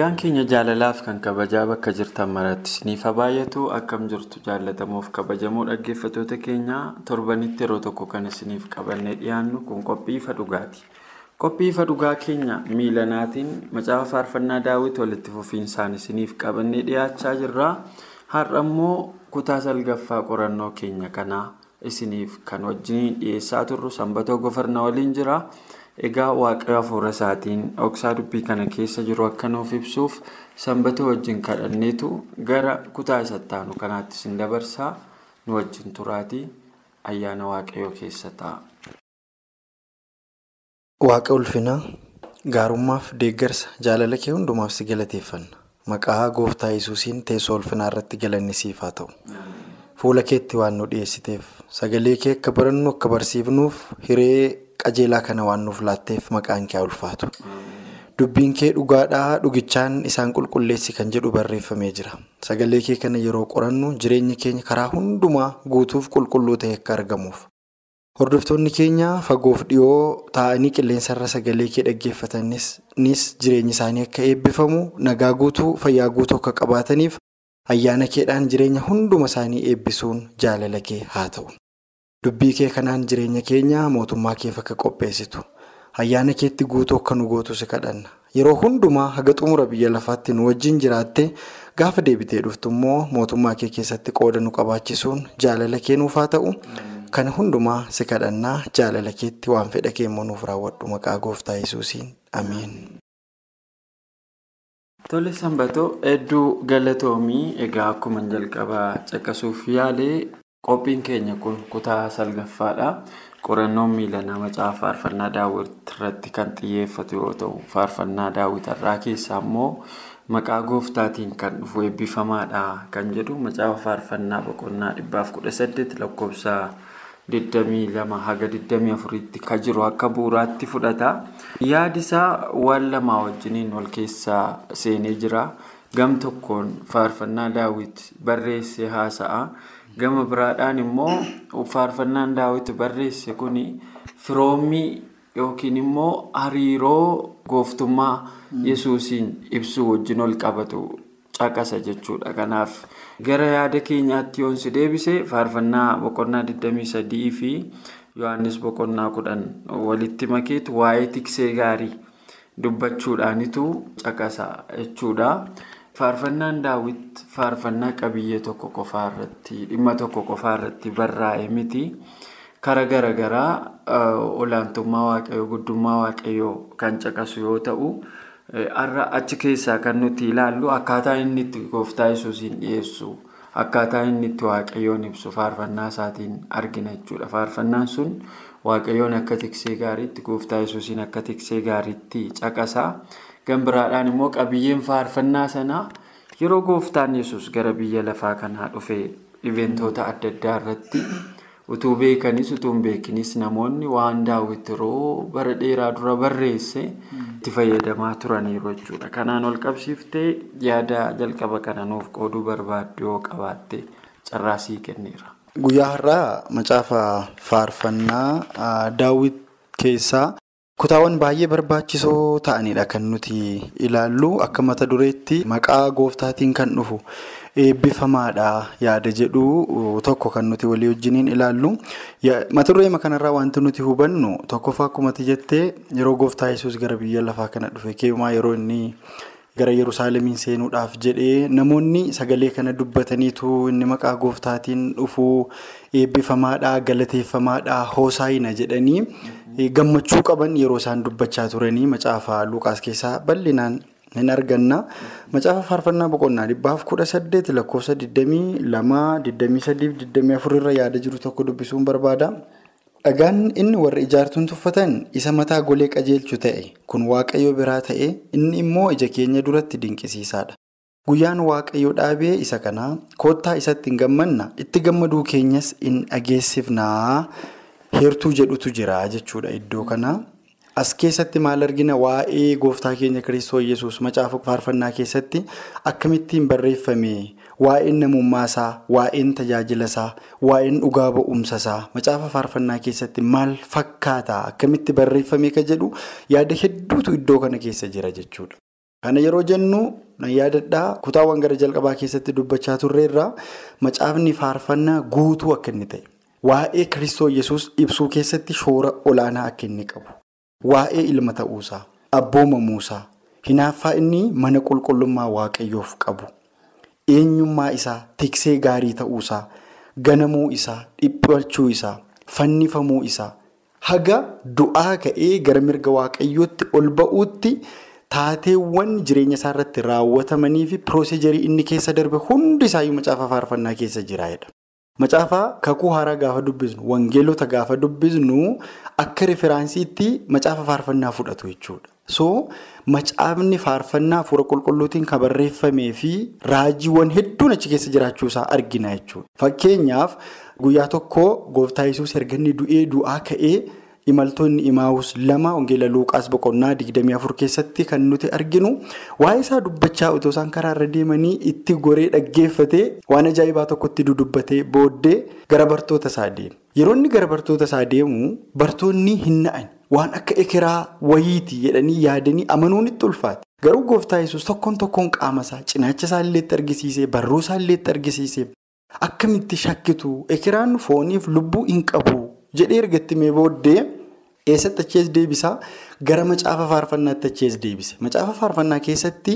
Nagaan keenya jaalalaaf kan kabajaa bakka jirtan maratti isiniif haa baay'atu akkam jirtu jaallatamuuf kabajamoo dhaggeeffattoota keenya torbanitti yeroo tokko kan isiniif qabannee dhiyaannu kun qophii ifa dhugaati. Qophii ifa dhugaa keenya miilanaatiin macaafa faarfannaa daawwit walitti fufiinsaan isiniif qabannee dhiyaachaa jirra. Har'a immoo kutaa salgaffaa qorannoo keenya kanaa isiniif kan wajjin dhiyeessaa turru sanbatoo gofarna waliin jira. Egaa waaqayyo hafuura isaatiin dhoksaa dubbii kana keessa jiru akka nuuf ibsuuf sanbata wajjin kadhanneetu gara kutaa isatti aanu kanaatti isin dabarsaa nu wajjin turaatii ayyaana waaqayyoo keessa ta'a. Waaqa ulfinaa gaarummaaf deeggarsa jaalala kee hundumaaf si galateeffanna. Maqaa gooftaa yesuusiin teessoo ulfinaa irratti galanni siif haa ta'u. Fuula keetti waan nu dhiyeessiteef sagalee kee akka barannu akka barsiifnuuf hiree. Qajeelaa kana waan nuuf laatteef maqaan kee ulfaatu. Dubbiin kee dhugaadhaa dhugichaan isaan qulqulleessi kan jedhu barreeffamee jira. Sagalee kee kana yeroo qorannu jireenya keenya karaa hundumaa guutuuf qulqulluu ta'e akka argamuuf. Hordoftoonni keenya fagoof dhiyoo taa'anii qilleensarra sagalee kee dhaggeeffatanis jireenyi isaanii akka eebbifamu nagaa guutuu fayyaa guutuu akka qabaataniif ayyaana keedhaan jireenya hunduma isaanii eebbisuun jaalala kee haa ta'u. Dubbii kee kanaan jireenya keenya mootummaa keef akka qopheessitu ayyaana keetti guutuu akka nu gootu si kadhanna yeroo hundumaa haga xumura biyya lafaatti nu wajjin jiraatte gaafa deebitee dhuftu immoo mootummaa kee keessatti qooda nu qabaachisuun jaalala kee nuuf haa ta'u kana hundumaa si kadhannaa jaalala keetti waan fedha kee immoo nuuf raawwadhu maqaa gooftaa yesuusiin ameen. Tole sanbatoo hedduu galatoomii egaa akkuma jalqabaa caqasuuf yaalee. Qophiin keenya kun kutaa salgaffaadha. Qorannoon miilanaa macaafa faarfannaa daawwit irratti kan xiyyeeffatu yoo ta'u, faarfannaa daawwit irraa keessaa immoo maqaa gooftaatiin kan dhufu eebbifamaadha kan jedhu macaafa faarfannaa boqonnaa dhibbaaf kudha saddeet lakkoofsa 22 haga 24tti kan jiru akka bu'uuraatti fudhata. Yaadisaa waan lamaa wajjiniin wal keessaa seenee jira. Gam tokkoon faarfannaa daawwit barreessee haasa'a. Gama biraadhaan immoo faarfannaan daawwiti barreesse kun firoommii yookiin immoo hariiroo gooftummaa yesuusiin ibsuu wajjin ol qabatu caqasa jechuudha. Kanaaf gara yaada keenyaatti yoon si deebise faarfannaa boqonnaa 23 fi Yohaannis boqonnaa 10 walitti makeetu waa'ee tiksee gaarii dubbachuudhaanitu caqasa jechuudha. Faarfannaan daawwit faarfannaa qabiyyee tokko qofaa irratti barraa'e miti. Karaa garaagaraa olaantummaa waaqayyoo guddummaa waaqayyoo kan caqasu yoo ta'u, har'a achi keessaa kan nuti ilaallu akkaataa inni itti gooftaa yesuusiin dhiyeessu akkaataa inni itti waaqayyoon ibsu faarfannaa isaatiin argina jechuudha. Faarfannaan sun waaqayyoon akka tiksee gaariitti gooftaa yesuusiin akka tiksee gaariitti caqasa. Gan biraadhaan immoo qabiyyeen faarfannaa sanaa yeroo gooftaan yesus gara biyya lafaa kanaa dhufee iventoota adda addaa irratti utuu beekanis utuu hin beekinis namoonni waan daawwit yeroo bara dheeraa dura barreesse itti fayyadamaa turaniiru jechuudha. Kanaan ol qabsiiftee yaada jalqaba kana nuuf qooduu barbaaddu yoo qabaatte carraasii kenneera. Guyyaa har'aa macaafa faarfannaa daawwit keessaa Kutaawwan baay'ee barbaachisoo ta'anidha kan nuti ilaallu akka mata dureetti maqaa gooftaatiin kan dhufu eebbifamaadha yaada jedhu tokko kan nuti walii wajjiniin ilaallu. Mata duree kanarraa wanti nuti hubannu tokkoffaa akkumatti jettee yeroo gooftaa yesus gara biyya lafaa kana dhufe keemaa yeroo inni gara Yerusaalemiin seenuudhaaf jedhee namoonni sagalee kana dubbataniitu inni maqaa gooftaatiin dhufu eebbifamaadha galateeffamaadha hoosaayina jedhanii. gammachuu qaban yeroo isaan dubbachaa turanii macaafa luqaas keessaa bal'inaan hin arganna macaafa faarfannaa boqonnaa dhibbaaf kudha saddeet lakkoofsa digdamii lamaa digdamii sadiif digdamii afur irra yaada jiru tokko dubbisuun barbaada. Dhagaan inni warra ijaartuun tuffatan isa mataa golee qajeelchu ta'e kun waaqayyo biraa ta'e inni immoo ija keenya duratti dinqisiisaadha. guyyaan waaqayyo dhaabee isa kanaa koottaa isatti hin gammanna itti gammaduu keenyas hin dhageessifnaa. heertuu jedhutu jira jechuudha iddoo kana as keessatti maal argina waa'ee gooftaa keenya kiristoos yesus macaafa faarfannaa keessatti akkamittiin barreeffame waa'een namummaasaa waa'een tajaajilasaa waa'een dhugaa ba'umsasaa macaafa faarfannaa keessatti maal fakkaata akkamitti barreeffame ka jedhu yaada hedduutu iddoo kana keessa jira jechuudha. Kana yeroo jennu yaadadhaa kutaawwan gara jalqabaa keessatti dubbachaa turreerraa macaafni faarfannaa guutuu akka inni ta'e. Waa'ee Kiristoos yesus ibsuu keessatti shoora olaanaa akka inni qabu. Waa'ee ilma ta'uusaa, abboomamuusaa, hinaaffaa inni mana qulqullummaa waaqayyoof qabu. Eenyummaa isaa, tiksee gaarii ta'uusaa, ganamuu isaa, dhiphachuu isaa, fannifamuu isaa, haga du'aa ka'ee gara mirga waaqayyootti ol ba'uutti taateewwan jireenya isaa irratti raawwatamanii fi pirooseejarii inni keessa darbe hundi isaayyuu macaafa faarfannaa keessa jiraayedha. Macaafa kakuu haaraa gaafa dubbisnu wangeelota gaafa dubbisnu akka riferaansiitti macaafa faarfannaa fudhatu jechuudha. So macaafni faarfannaa hafuura qulqulluutiin kan barreeffamee fi raajiiwwan hedduun achi keessa jiraachuusaa argina jechuudha. Fakkeenyaaf guyyaa tokko gooftaa yesus erga du'ee du'aa ka'ee imaltoonni imaawus lama wangeela luuqaas boqonnaa 24 keessatti kan nuti arginu waa'ee isaa dubbachaa otoo isaan karaarra deemanii itti goree dhaggeeffatee waan ajaa'ibaa tokkotti dudubbatee booddee gara bartoota isaa deemu. Yeroo inni gara bartoota isaa deemu bartoonni hin na'an waan akka ekeraa wayiiti jedhanii yaadanii amanuun itti ulfaate. Garuu gooftaa yesus tokkoon tokkoon qaama isaa cinaacha isaa illeetti argisiisee barruu isaa illeetti argisiisee akkamitti shakkitu ekeraan fooniif lubbuu hin qabu. jedhee ergatti mee booddee eessatti achees deebisaa gara macaafa faarfannaatti achees deebise macaafa faarfannaa keessatti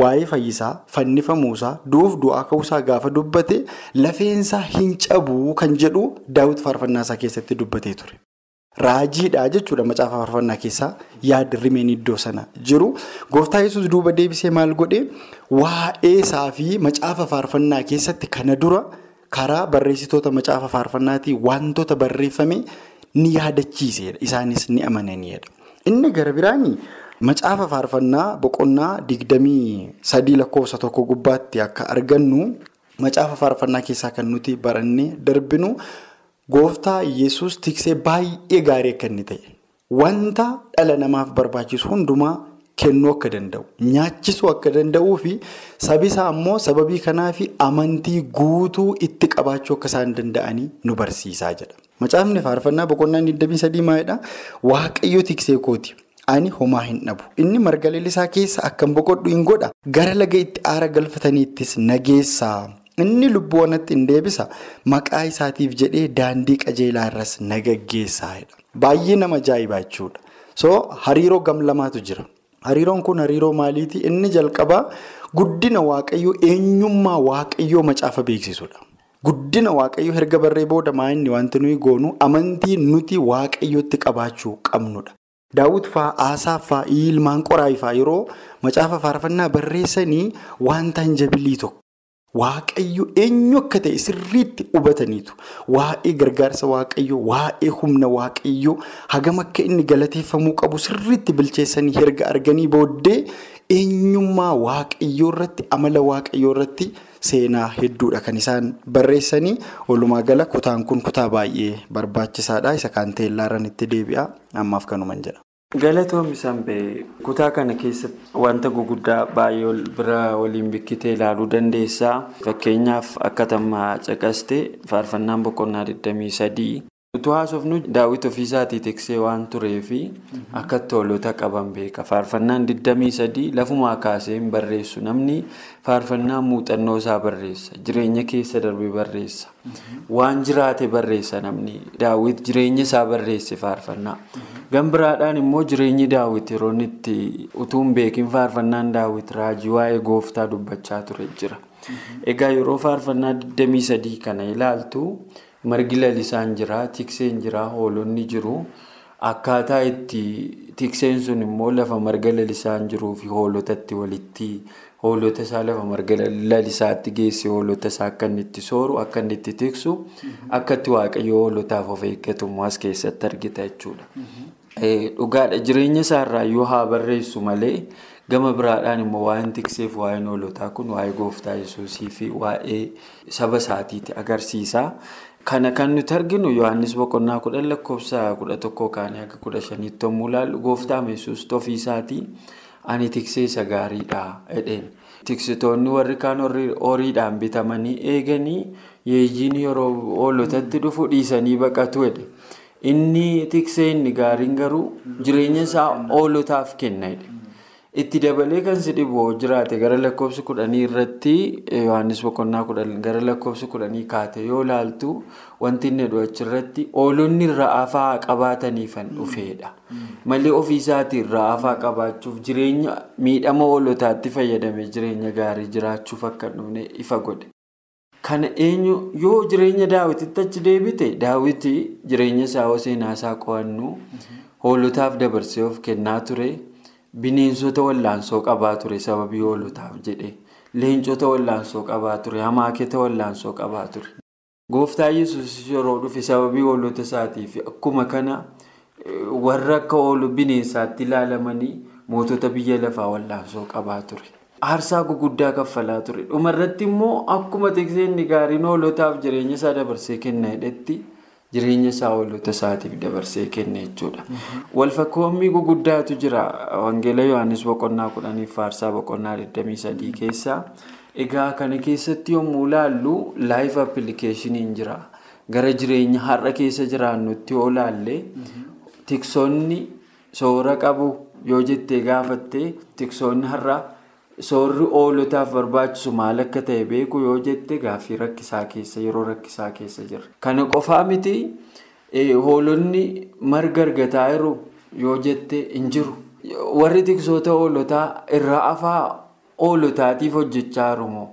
waa'ee fayyisaa fannifamuusaa du'uuf du'aa ka'uusaa gaafa dubbate lafeensaa hin cabuu kan jedhu daawwiti faarfannaasaa keessatti dubbatee ture. Raajiidha jechuudha macaafa faarfannaa keessaa yaada rimeen iddoo sana jiru gooftaa yesus duuba deebisee maal godhe waa'ee isaa fi macaafa faarfannaa keessatti kana dura. karaa barreessitoota macaafa faarfannaatiin wantoota barreeffame ni yaadachiisedha. Isaanis ni amananiidha. Inni gara biraanii macaafa faarfannaa boqonnaa digdamii sadii lakkoofsa tokko gubbaatti akka argannu macaafa faarfannaa keessaa kan nuti barannee darbinu gooftaa yesus tiksee baay'ee gaarii akka inni ta'e. Wanta dhala namaaf barbaachisu hundumaa kennuu akka danda'u nyaachisuu akka danda'uu fi sabi isaa immoo sababii kanaaf amantii guutuu itti qabaachuu akka isaan danda'anii nu barsiisaa jedha. Macaafni faarfannaa boqonnaan 23 maalidhaa? Waaqayyo tiksee kooti. Ani homaa hin dhabu. Inni marga lalisaa keessa akkan boqodhu hin godha. Gara laga itti aara galfataniittis nageessaa. Inni lubbuu wanatti hin deebisa. Maqaa isaatiif jedhee daandii qajeelaa irras nagaggeessaa. Baay'ee nama ajaa'ibaa jechuudha. So hariiroo gam lamaatu jira. Hariiroon kun hariiroo maaliiti? Inni jalqabaa guddina waaqayyoo eenyummaa waaqayyoo macaafa beeksisudha. Guddina waaqayyoo erga barree booda maa'inni wanti nuyi goonu amantii nuti waaqayyootti qabaachuu qabnudha. Daawwit fa'aa Aasaaf fa'aa ilmaan qoraayii fa'aa yeroo macaafa faarfannaa barreessanii wanta hin jabilii tokko. Waaqayyo eenyu akka ta'e sirriitti hubataniitu. Waa'ee gargaarsa waaqayyoo waa'ee humna waaqayyoo hagam akka inni galateeffamuu qabu sirriitti bilcheessanii erga arganii booddee eenyummaa waaqayyoo irratti amala waaqayyoo irratti seenaa hedduudha. Kan isaan barreessanii walumaa gala kutaan kun kutaa baay'ee barbaachisaadha. Isa kaan teellaarran itti deebi'a. Ammaaf kanuman jedha. Galatoomii Sanbee kutaa kana keessatti wanta guguddaa baay'ee bira waliin bikkitee ilaaluu dandeessaa. Fakkeenyaaf akka tammaa caqaste faarfannaan boqonnaa 23 Utuu haasofnu daawwiti ofiisaatii tiksee waan tureefi akka hoolota qaban beeka. Faarfannaan 23 lafumaa kaasee hin barreessu. Namni faarfannaa muuxannoo isaa barreessa. Jireenya keessa darbee barreessa. Waan jiraate barreessa namni. Daawwiti jireenya isaa barreesse faarfannaa. Gan biraadhaan immoo jireenyi daawwiti yeroo itti utuu hin beekin faarfannaan daawwiti raajii waa'ee gooftaa dubbachaa ture jira. Egaa yeroo faarfannaa 23 kana ilaaltu. Margi lalisaan jira tikseen jira hoolonni jiru akkaataa itti tikseen sun immoo lafa marga lalisaan jiruu fi hoolotatti walitti hoolota isaa lafa marga lalisaatti geesse hoolota isaa akka inni itti sooru akka inni itti tiksu akka itti waaqayyo hoolotaaf of eeggatu as keessatti argita jechuudha. Dhugaadha jireenya isaarraa yoo haa barreessu malee gama biraadhaan immoo waa'een tikseef waa'een hoolotaa kun waa'ee gooftaa yesuusii fi waa'ee saba isaatiiti agarsiisa. Kana kan nuti arginu Yohaannis boqonnaa kudhan lakkoofsa kudha tokkoo kaanii akka kudha shaniitti yommuu ilaallu gooftaa yesuus ofii isaatii ani tiksee isa gaariidha jedheen. Tiksitoonni warri kaan horiidhaan bitamanii eeganii yeeyyiin yeroo hoolotatti dhufu dhiisanii baqatu jedhe. Inni tiksee inni gaariin garuu jireenya isaa hoolotaaf kenna jedhe. Itti dabalee kan si dhibu jiraate gara lakkoofsa kudhanii irratti Yohaannis boqonnaa kudhan gara lakkoofsa kudhanii kaate yoo ilaaltu wanti inni jedhu achirratti hoolonni ra'aafaa qabaataniifan dhufeedha. Malee ofiisaatiin ra'aafaa qabaachuuf jireenya miidhama hoolotaatti fayyadamee jireenya gaarii jiraachuuf akka dhufne ifa godhe. Kana eenyu yoo jireenya daawwititti achi deebite daawwiti jireenya isaa seenaa isaa qo'annu hoolotaaf dabarsee of kennaa ture. Bineensota wallaansoo qabaa ture sababii hoolotaaf jedhe leencota wallaansoo qabaa ture hamaaketa wallaansoo qabaa ture. Gooftaa yesus yeroo dhufe sababii hoolota isaatiif akkuma kana warra akka hooluu bineensaatti ilaalamanii mootota biyya lafaa wallaansoo qabaa ture. Aarsaa guguddaa kaffalaa ture. Dhumarratti immoo akkuma tikseen gaariin hoolotaaf jireenya isaa dabarsee kenna jedhetti. Jireenya isaa hoolota isaatiif dabarsee kenne jechuudha. Walfakkoommii guguddaatu jira. Wangeela Yohaannis boqonnaa kudhaniif faarsaa boqonnaa 23 keessa. Egaa kana keessatti yommuu ilaallu laayif appilikeeshiniin jira. Gara jireenya har'a keessa jiraannutti yoo ilaalle tiksoonni soora qabu yoo jettee gaafatte tiksoonni har'a soorri hoolotaaf barbaachisu maal akka ta'e beeku yoo jette gaaffii rakkisaa keessa yeroo rakkisaa keessa jira. Kana qofaa miti hoolonni marga argataa jiru yoo jette hin jiru. Warri tiksoota hoolotaa irraa afaa hoolotaatiif hojjechaa jiru moo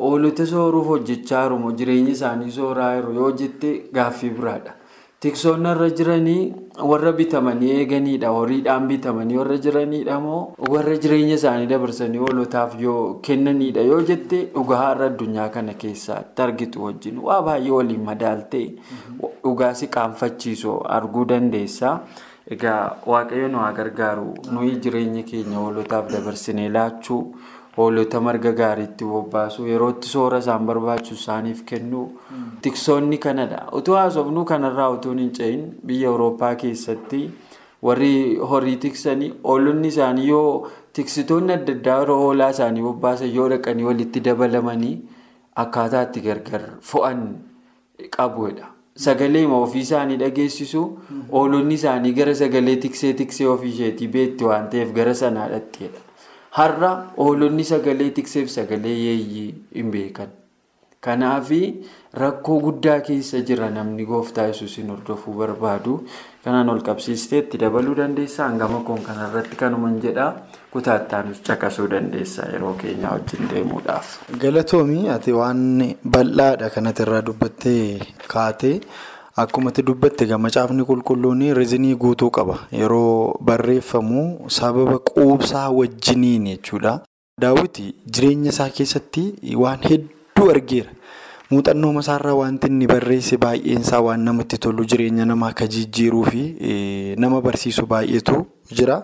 hoolota sooruuf hojjechaa jiru jireenya isaanii sooraa jiru yoo jette gaaffii biraadha. Tiksoonni irra jiranii warra bitamanii eeganiidha. Horiidhaan bitamanii warra jiraniidha moo warra jireenya isaanii dabarsanii hoolotaaf yoo kennaniidha yoo jette dhugaa har'a addunyaa kana keessatti argitu wajjin waa baay'ee waliin madaaltee dhugaa si qaanfachiisu arguu dandeessa. Egaa waaqayyo nu haa gargaaru nuyi jireenya keenya hoolotaaf dabarsinee laachuu hoolota marga gaariitti bobbaasuu yerootti soora isaan barbaachisu isaaniif kennuu tiksoonni kanadha. Utuu haasofnuu kanarraa utuu hin cehin biyya Awurooppaa keessatti warri horii tiksanii hoolonni isaanii yoo tiksitoonni adda addaa yeroo hoolaa isaanii bobbaasan yoo dhaqanii walitti dabalamanii akkaataa itti gargar fo'an qabuudha. Sagalee ofii isaanii dhageessisu hoolonni isaanii gara sagalee tiksee tiksee ofii isheetii beetti waan ta'eef gara sanaa dhatteedha. Har'a hoolonni sagalee tikseef sagalee yeeyyii hin beekan. Kanaaf rakkoo guddaa keessa jira namni gooftaa yesuusin hordofuu barbaadu. Kanaan ol qabsiistee itti dabaluu dandeessaa. Hangama kun kanarratti kanuman jedhaa kutaattaanus caqasuu dandeessaa yeroo keenya wajjin deemuudhaaf. Galatoomii ati waan bal'aadha kanatti irraa dubbattee kaatee. Akkuma itti dubbatte macaafni qulqulluun riizinii guutuu qaba. Yeroo barreeffamu sababa quubsaa wajjiniin jechuudha. Daawwiti jireenya isaa keessatti waan hedduu argeera. Muuxannoo masaarraa wanti inni barreesse baay'een isaa waan namatti tolu jireenya namaa akka jijjiiruu fi nama barsiisu baay'eetu jira.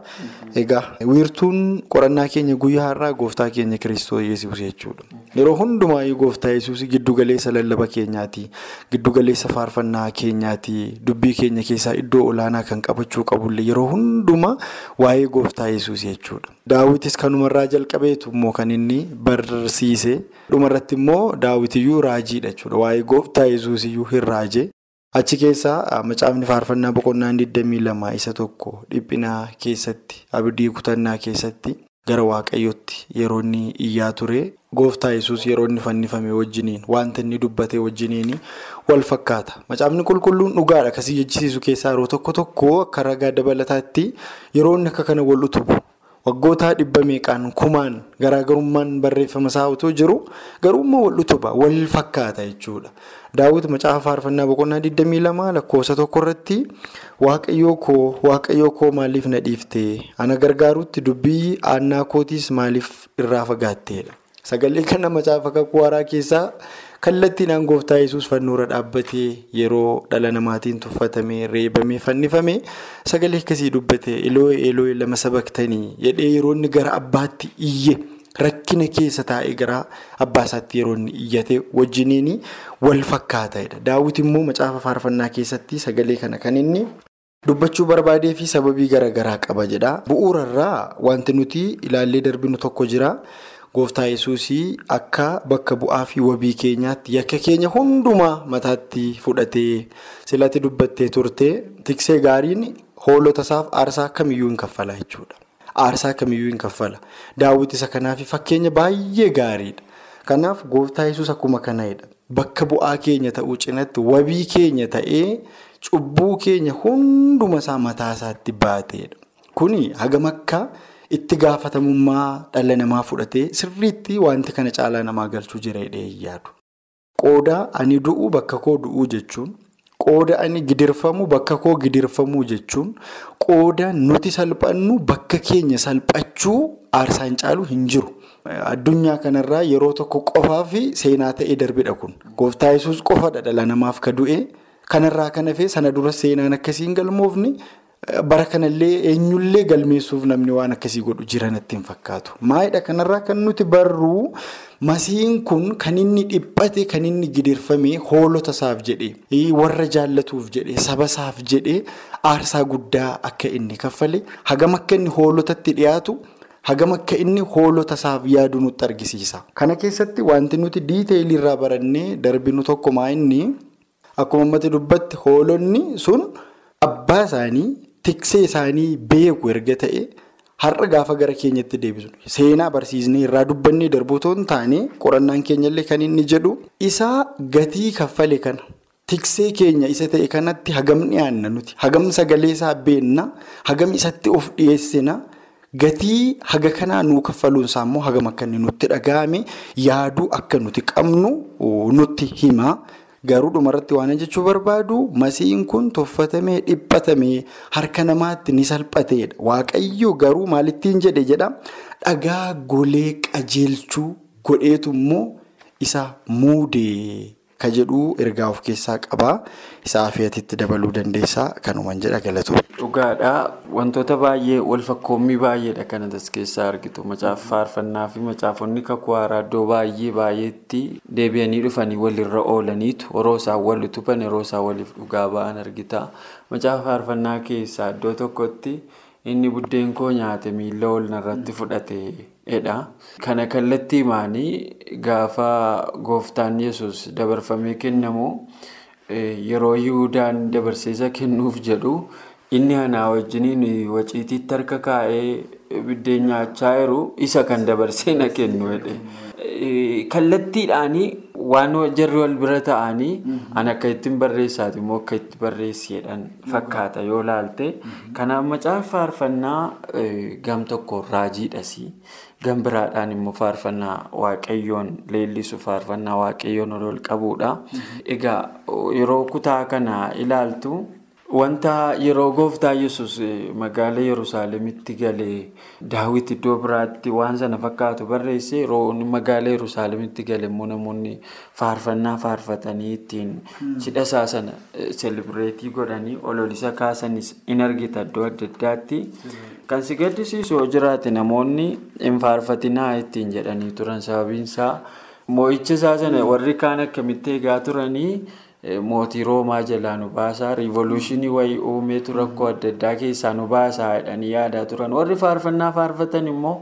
Egaa wiirtuun qorannaa keenya guyyaa har'aa gooftaa keenya Kiristoos Yesuus jechuudha. Yeroo hundumaayyuu gooftaa Yesuus giddugaleessa lallaba keenyaati. Giddugaleessa faarfannaa keenyaati. Dubbii keenya keessaa iddoo olaanaa kan qabachuu qabullee yeroo hundumaa waa'ee gooftaa Yesuus jechuudha. Daawwitis kanumarraa jalqabeetu immoo kan inni barsiise. Dhumarratti immoo daawwitiyyuu raajiidha jechuudha. Waa'ee gooftaa Yesuus iyyuu hin raaje. Achi keessaa macaafni faarfannaa boqonnaa 22 isa tokko dhiphinaa keessatti abdii kutannaa keessatti gara waaqayyootti yeroo inni iyyaa ture gooftaa yesus yeroo inni fannifame wajjiniin wanta inni dubbate wajjiniin wal fakkaata. Macaafni qulqulluun dhugaadha kasii jechisiisu keessaa yeroo tokko tokko akka ragaa dabalataatti yeroo akka kana wal utubu. Waggoota dhibba meeqaan kumaan garaagarummaan barreeffama isaa otoo jiru garuummaa wal utuba wal fakkaata jechuudha. Daawwiti macaafa faarfannaa boqonnaa 22 lakkoofsa tokko irratti waaqayyoo koo waaqayyoo koo maaliif na dhiiftee ana gargaarutti dubbii aannaa kootiis maaliif irraa fagaatteedha. Sagalee kana macaafa kakuu haaraa keessaa kallattiidhaan gooftaa yesus fannoorra dhaabbatee yeroo dhala namaatiin tuffatamee reebamee fannifame sagalee akkasii dubbate eloo'ee eloo'ee lama sabaktanii jedhee yeroo inni gara abbaatti iyye rakkina keessa taa'ee gara abbaa isaatti yeroo inni iyyate wajjiniin wal fakkaataidha. Daawwiti immoo macaafa faarfannaa keessatti sagalee kana kan inni dubbachuu barbaadee fi sababii garaagaraa qaba jedha. Bu'uurarraa wanti nuti ilaallee darbinu tokko jira. Gooftaa yesuusii akka bakka bu'aa fi wabii keenyaatti yakka keenya hundumaa mataatti fudhatee silatti dubbattee turte tiksee gaariin hoolota isaaf aarsaa kamiyyuu hin kaffala jechuudha. Aarsaa kamiyyuu hin kaffala. Daawwiti isa kanaaf fakkeenya baay'ee gaariidha. Kanaaf gooftaa yesus akkuma kanadha. Bakka bu'aa keenya ta'uu cinatti wabii keenya ta'ee cubbuu keenya hunduma isaa mataa isaatti baateedha. Kuni hagam akka. Itti gaafatamummaa dhala namaa fudhatee sirriitti wanti kana caalaa namaa galchuu jira jedhee yaadu. Qooda ani du'u bakka koo du'uu jechuun, qooda ani gidirfamu bakka koo gidirfamuu jechuun, qooda nuti salphannu bakka keenya salphachuu aarsaan caalu hin jiru. Addunyaa kanarraa yeroo tokko qofaa fi seenaa ta'ee darbedha kun. Gooftaa yesus qofadha dhala namaaf ka du'e. Kanarraa kan hafee sana dura seenaan akkasii hin. Bara kanallee eenyullee galmeessuuf namni waan akkasii godhu jiran ittiin fakkaatu. Maayidha kanarraa kan nuti barru masiin kun kan inni dhiphate kan inni gidirfame hoolota isaaf jedhee warra jaallatuuf jedhee saba isaaf jedhee aarsaa guddaa akka inni kaffale hagam akka inni hoolotatti dhiyaatu hagam akka inni hoolota isaaf yaadu nutti argisiisa. Kana keessatti wanti nuti diiteeyilirraa barannee darbinu tokko maa inni akkuma ammatti dubbatti hoolonni sun abbaa isaanii. Tiksee isaanii beeku erga ta'e har'a gaafa gara keenyatti deebisu seenaa barsiisnee irraa dubbannee darbuu otoo hin taane qorannaan keenyallee kan inni jedhu isaa gatii kaffale kana tiksee keenya isa ta'e kanatti hagam dhiyaanna nuti? Hagam sagalee isaa beenna? Hagam isatti of dhiyeessina gatii haga kanaa nuu kaffaluunsaa immoo hagam akka nutti dhaga'ame yaaduu akka nuti qabnu nutti hima. Garuu dhumarratti waan jechuu barbaadu masiin kun tuffatamee dhiphatamee harka namaatti ni salphateedha. Waaqayyo garuu maalittiin jedhe jedha dhagaa golee qajeelchuu godheetu immoo isa muudee ka jedhu ergaa of keessaa qabaa. Isaa fe'atitti dabaluu dandeessaa kanumaan jedha galatu. Dhugaadha. Wantoota baay'ee wal fakkoommii baay'eedha kan as keessaa argitu. Macaafa faarfannaa fi macaafonni kakuu haaraa iddoo baay'ee baay'eetti deebi'anii dhufanii walirra oolaniitu yeroo isaan wal utuban yeroo isaan waliif dhugaa ba'an argita. Macaafa faarfannaa keessaa iddoo tokkotti inni buddeen koo nyaate miila ol narratti fudhateedha. Kana kallattii himaanii gaafa gooftaan yesus dabarfamee kennamu. Yeroo Yihuudaan dabarseessa kennuuf jedhu inni anaa wajjiniin waciitiitti harka kaa'ee biddeen nyaachaa jiru isa kan dabarsee na kennu jedhe. Kallattiidhaanii waan jarri wal bira ta'anii an akka ittiin barreessaati immoo akka itti barreesseedhaan fakkaata yoo laalte. Kanaaf macaafa faarfannaa gam tokko raajiidhas. Gam biraadhaan immoo faarfannaa waaqayyoon leellisu faarfannaa waaqayyoon ol qabuudha. Egaa yeroo kutaa kana ilaaltu wanta yeroo gooftaa yesus magaala yerusaalemitti galee daawit iddoo biraatti waan sana fakkaatu barreesse yeroo magaala yerusaalemitti gale immoo namoonni faarfannaa faarfatanii ittiin cidha isaa sana selebireetii godhanii ololisa kaasanis in argita iddoo adda addaatti. Kan si gaddisiisu yoo jiraate namoonni hin faarfatinaa ittiin jedhanii turan sababiinsaa moo'icha isaa sana warri kaan akkamitti eegaa turanii mootii roomaa jalaa nu baasaa riivoluushinii wayii uumeetu rakkoo adda addaa keessaa nu baasaa jedhanii yaadaa turan. Warri faarfannaa faarfatan immoo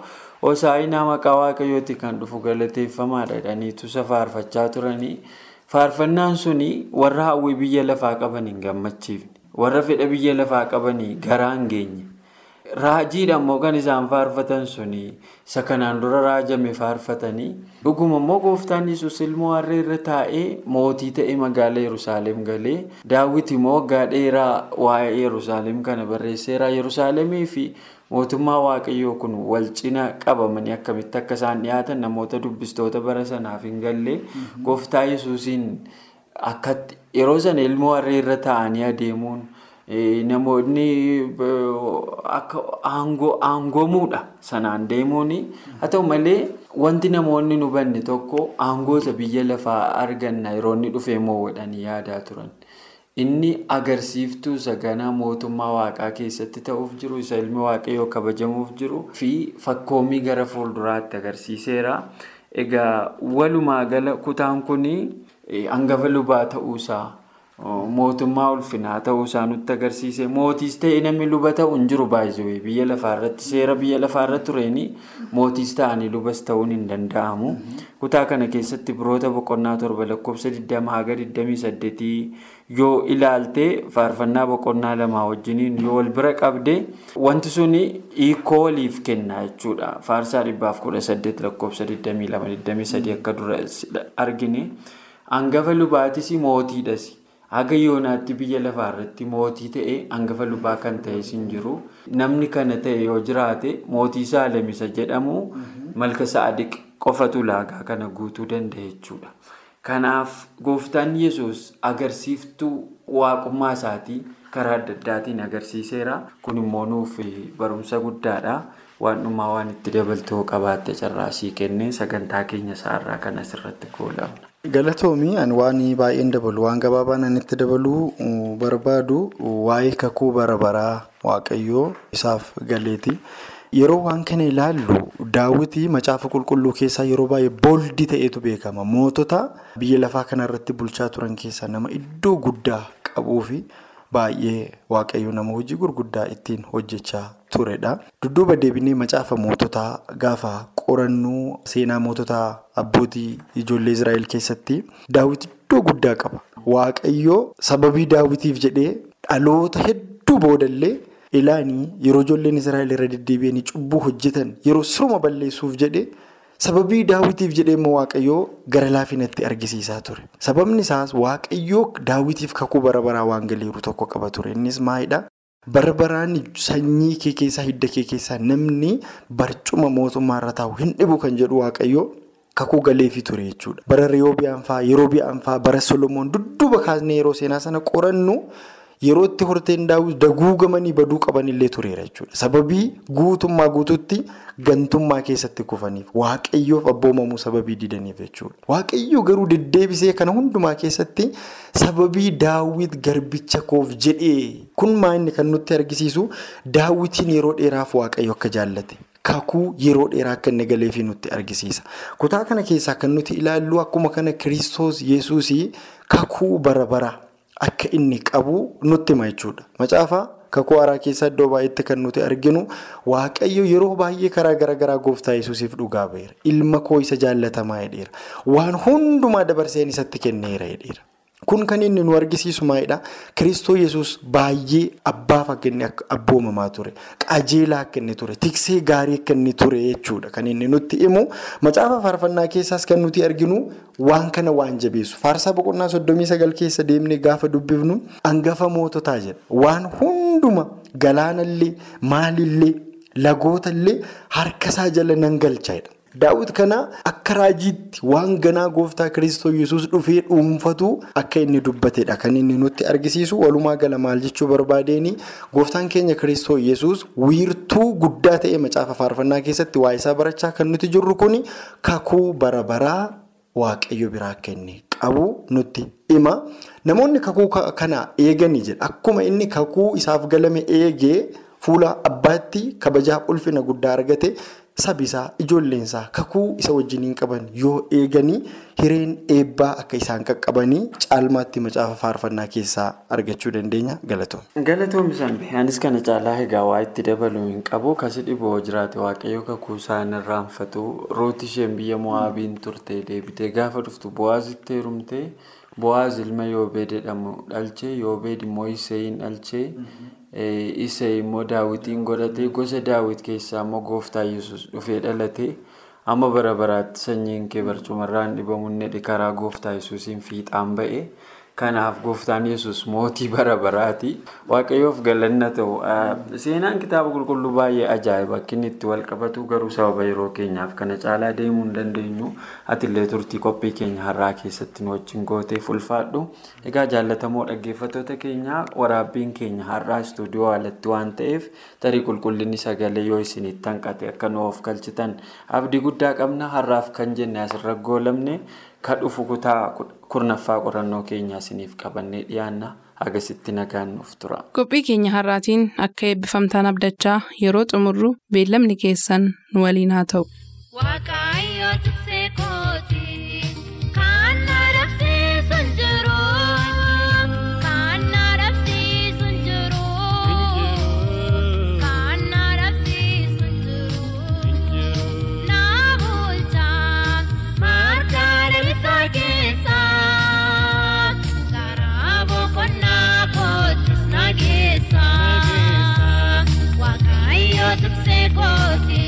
hosaa'inaa maqaa waaqayyooti kan dhufu galateeffamaadha jedhaniitu isa faarfachaa turanii faarfannaan suni warra hawwii biyya lafaa qaban hin gammachiifne warra fedha biyya lafaa qabanii garaa hin geenye. Raajiidha immoo kan isaan faarfatan suni isa kanaan dura raajame faarfatanii dhuguma immoo gooftaan yesus ilmoo harree irra taa'ee mootii ta'e magaalaa Yerusaalem galee daawwit immoo waggaa dheeraa waa'ee Yerusaalem kana barreesseera Yerusaalemii fi mootummaa waaqayyoo kun wal cina qabamanii akkamitti akka isaan dhiyaatan namoota dubbistoota bara sanaaf hin galle gooftaa yesuusiin yeroo sana ilmoo harree irra taa'anii adeemuun. Namoonni akka aangoomuudha sanaan deemuun haa ta'u malee wanti namoonni nu banne tokko aangoota biyya lafaa arganna yeroo inni dhufee moowwadhanii yaadaa turan. Inni agarsiiftuu saganaa mootummaa waaqaa keessatti ta'uuf jiru isa ilmi waaqayyoo kabajamuuf jiru fi fakkoommii gara fuulduraatti agarsiiseera. Egaa walumaa gala kutaan kun hangafa lubaa ta'uusaa. Mootummaa ulfinaa ta'uu isaa nutti agarsiise mootiis ta'e namni luba ta'u hin jiru baay'ee biyya lafaarratti seera biyya lafaarra tureeni mootiis ta'anii lubas ta'uun hin danda'amu. Kutaa kana keessatti biroota boqonnaa torba lakkoofsa 20 haga 28 yoo ilaalte faarfannaa boqonnaa lamaa wajjiniin yoo wal bira qabde wanti suni hiikoo waliif kenna jechuudha. Faarsaa 118 lakkoofsa 22-23 akka dura argine hangafa lubaatis mootiidhas. Haga yoonaatti biyya lafaarratti mootii ta'e hangafa lubaa kan ta'es hin jiru. Namni kana ta'e yoo jiraate mootii Saalem isa jedhamu malka Saadiq qofatu laagaa kana guutuu danda'a jechuudha. Kanaaf gooftaan yesus agarsiiftuu waaqummaa isaatii karaa adda addaatiin agarsiiseera. Kun immoo nuuf barumsa guddaadha. Waan dhumaa waan itti dabaltoo qabaatte carraasii kennee sagantaa keenya isaarraa kan asirratti goolabna. Galatoomii ani waan baay'een dabalu waan gabaabaan ani itti dabaluu barbaadu waa'ee kakuu bara baraa waaqayyoo isaaf galeeti. Yeroo waan kana ilaallu daawwitii macaafa qulqulluu keessaa yeroo baay'ee booldii ta'etu beekama. Mootota biyya lafaa kanarratti bulchaa turan keessaa nama iddoo guddaa qabuu fi baay'ee waaqayyo nama hojii gurguddaa ittiin hojjechaa turedha. Dudduuba deebinee macaafa moototaa gaafa qorannuu seenaa moototaa abbootii ijoollee Israa'el keessatti daawwiti iddoo guddaa qaba. Waaqayyo sababii daawwitiif jedhee dhaloota hedduu boodallee ilaanii yeroo ijoolleen Israa'el irra deddeebi'anii cubbuu hojjetan yeroo siruma balleessuuf jedhee. Sababii daawwitiif jedhee immoo waaqayyoo gara laafinatti argisiisaa ture. Sababni isaas waaqayyoo daawwitiif kakuu bara baraa waan galeeru tokko qaba ture. Innis maalidhaa? Bara baraan sanyii kee keessaa hidda kee keessaa namni barcuma mootummaa irra taa'u hin dhibu kan jedhu waaqayyoo kakuu galeefii ture jechuudha. Bara Riyoobi'aan fa'aa, Yeroobi'aan fa'aa, bara Solomoon dudduuba kaasnee yeroo seenaa sana qorannu yeroo itti horteen daawwiti daguugamanii baduu qabanillee tureera jechuudha. Sababii guutummaa guutuutti gantummaa keessatti kufaniif waaqayyoof abboomamuu sababii didaniif jechuudha. Waaqayyoo garuu deddeebisee kana hundumaa keessatti sababii daawwit garbicha koof jedhee kun inni kan nutti argisiisu daawwitiin yeroo dheeraaf waaqayyo akka jaallate. Kakuu yeroo dheeraa akka inni galeefii nutti argisiisa. Kutaa kana keessaa kan nuti ilaallu akkuma kana kiristoos yesuusii kakuu bara bara. Akka inni qabu nutti hima jechuudha. Macaafa kakuu haaraa keessa iddoo baay'eetti kan nuti arginu waaqayyo yeroo baay'ee karaa garaagaraa gooftaa yesuusiif dhugaa ba'eera. Ilma koo isa jaallatamaa jedheera. Waan hundumaa dabarseen isatti kenneera jedheera. Kun kan inni nu argisiisu maalidhaa? Kiristoo yesus baay'ee abbaaf akka inni abboomamaa ture. Qajeelaa akka inni ture. Tiksee gaarii akka inni ture jechuudha. Kan inni nutti himu macaafa faarfannaa keessaas kan nuti arginu waan kana waan jabeessu. Faarsaa boqonnaa soddomii sagal keessa deemnee gaafa dubbifnu hangafa moototaa jedha. Waan hunduma galaanallee maalillee lagootallee harkasaa jala nan galcha jedha. Daawwit kana akka raajiitti waan ganaa gooftaa Kiristoos yesus dhufee dhuunfatu akka inni dubbatedha. Kan inni nutti argisiisu walumaa gala maal jechuu barbaadeeni gooftaan keenya Kiristoos yesus wiirtuu guddaa ta'e macaafa faarfannaa keessatti waa isaa barachaa kan nuti jirru kun kakuu bara baraa waaqayyo biraa inni qabu nutti hima. Namoonni kakuu kana eeganii jedha. Akkuma inni kakuu isaaf galame eegee fuula abbaatti kabajaaf ulfina guddaa argate. Sabisaa ijoolleensaa kakuu isa wajjiniin qaban yoo eeganii hireen eebbaa akka isaan qaqqabanii caalmaatti macaafa faarfannaa keessaa argachuu dandeenya. Galatoom. Galatoom Sambe anis kana caalaa egaa waa itti dabaluu hin qabu. Kasi dhiboo jiraate waaqayyo kakuu isaan irraanfatu. Rooti isheen biyya mo'aabiin turte deebitee gaafa dhuftu bu'aasitti heerumtee Bo'aaz ilma Yoobeed jedhamu dhalchee Yoobeed immoo Iseeyin dhalchee Isee immoo Daawitiin godhatee gosa Daawit keessaa immoo gooftaa Yesuus dhufee dhalate amma bara baraatti sanyiin kee barcumarraan dhibamu inni karaa gooftaa Yesuusiin fiixaan ba'e. Kanaaf gooftaan yesus mootii bara baraati. Waaqayyoof galanna ta'u. Seenaan kitaaba qulqulluu baay'ee ajaa'iba. Akka inni itti wal qabatu garuu sababa yeroo keenyaaf kana caalaa deemuu hin dandeenyu. Atillee turtii qophii keenya har'aa keessatti nu wajjin gooteef ulfaadhu. Egaa jaallatamoo dhaggeeffattoota keenya waraabbiin keenya har'aa istuudiyoo alatti waan ta'eef tarii qulqullinni sagalee yoo isinitti hanqate akka nu of galchitan abdii guddaa qabna. Har'aaf kan jenne asirra goolamne. Kan dhufu kutaa kurnaffaa qorannoo keenyaa isiniif qabannee dhiyaanna agasitti nagaan nuuf tura. Qophii keenya har'aatiin akka eebbifamtaan abdachaa yeroo xumurru beellamni keessan nu waliin haa ta'u. conseguo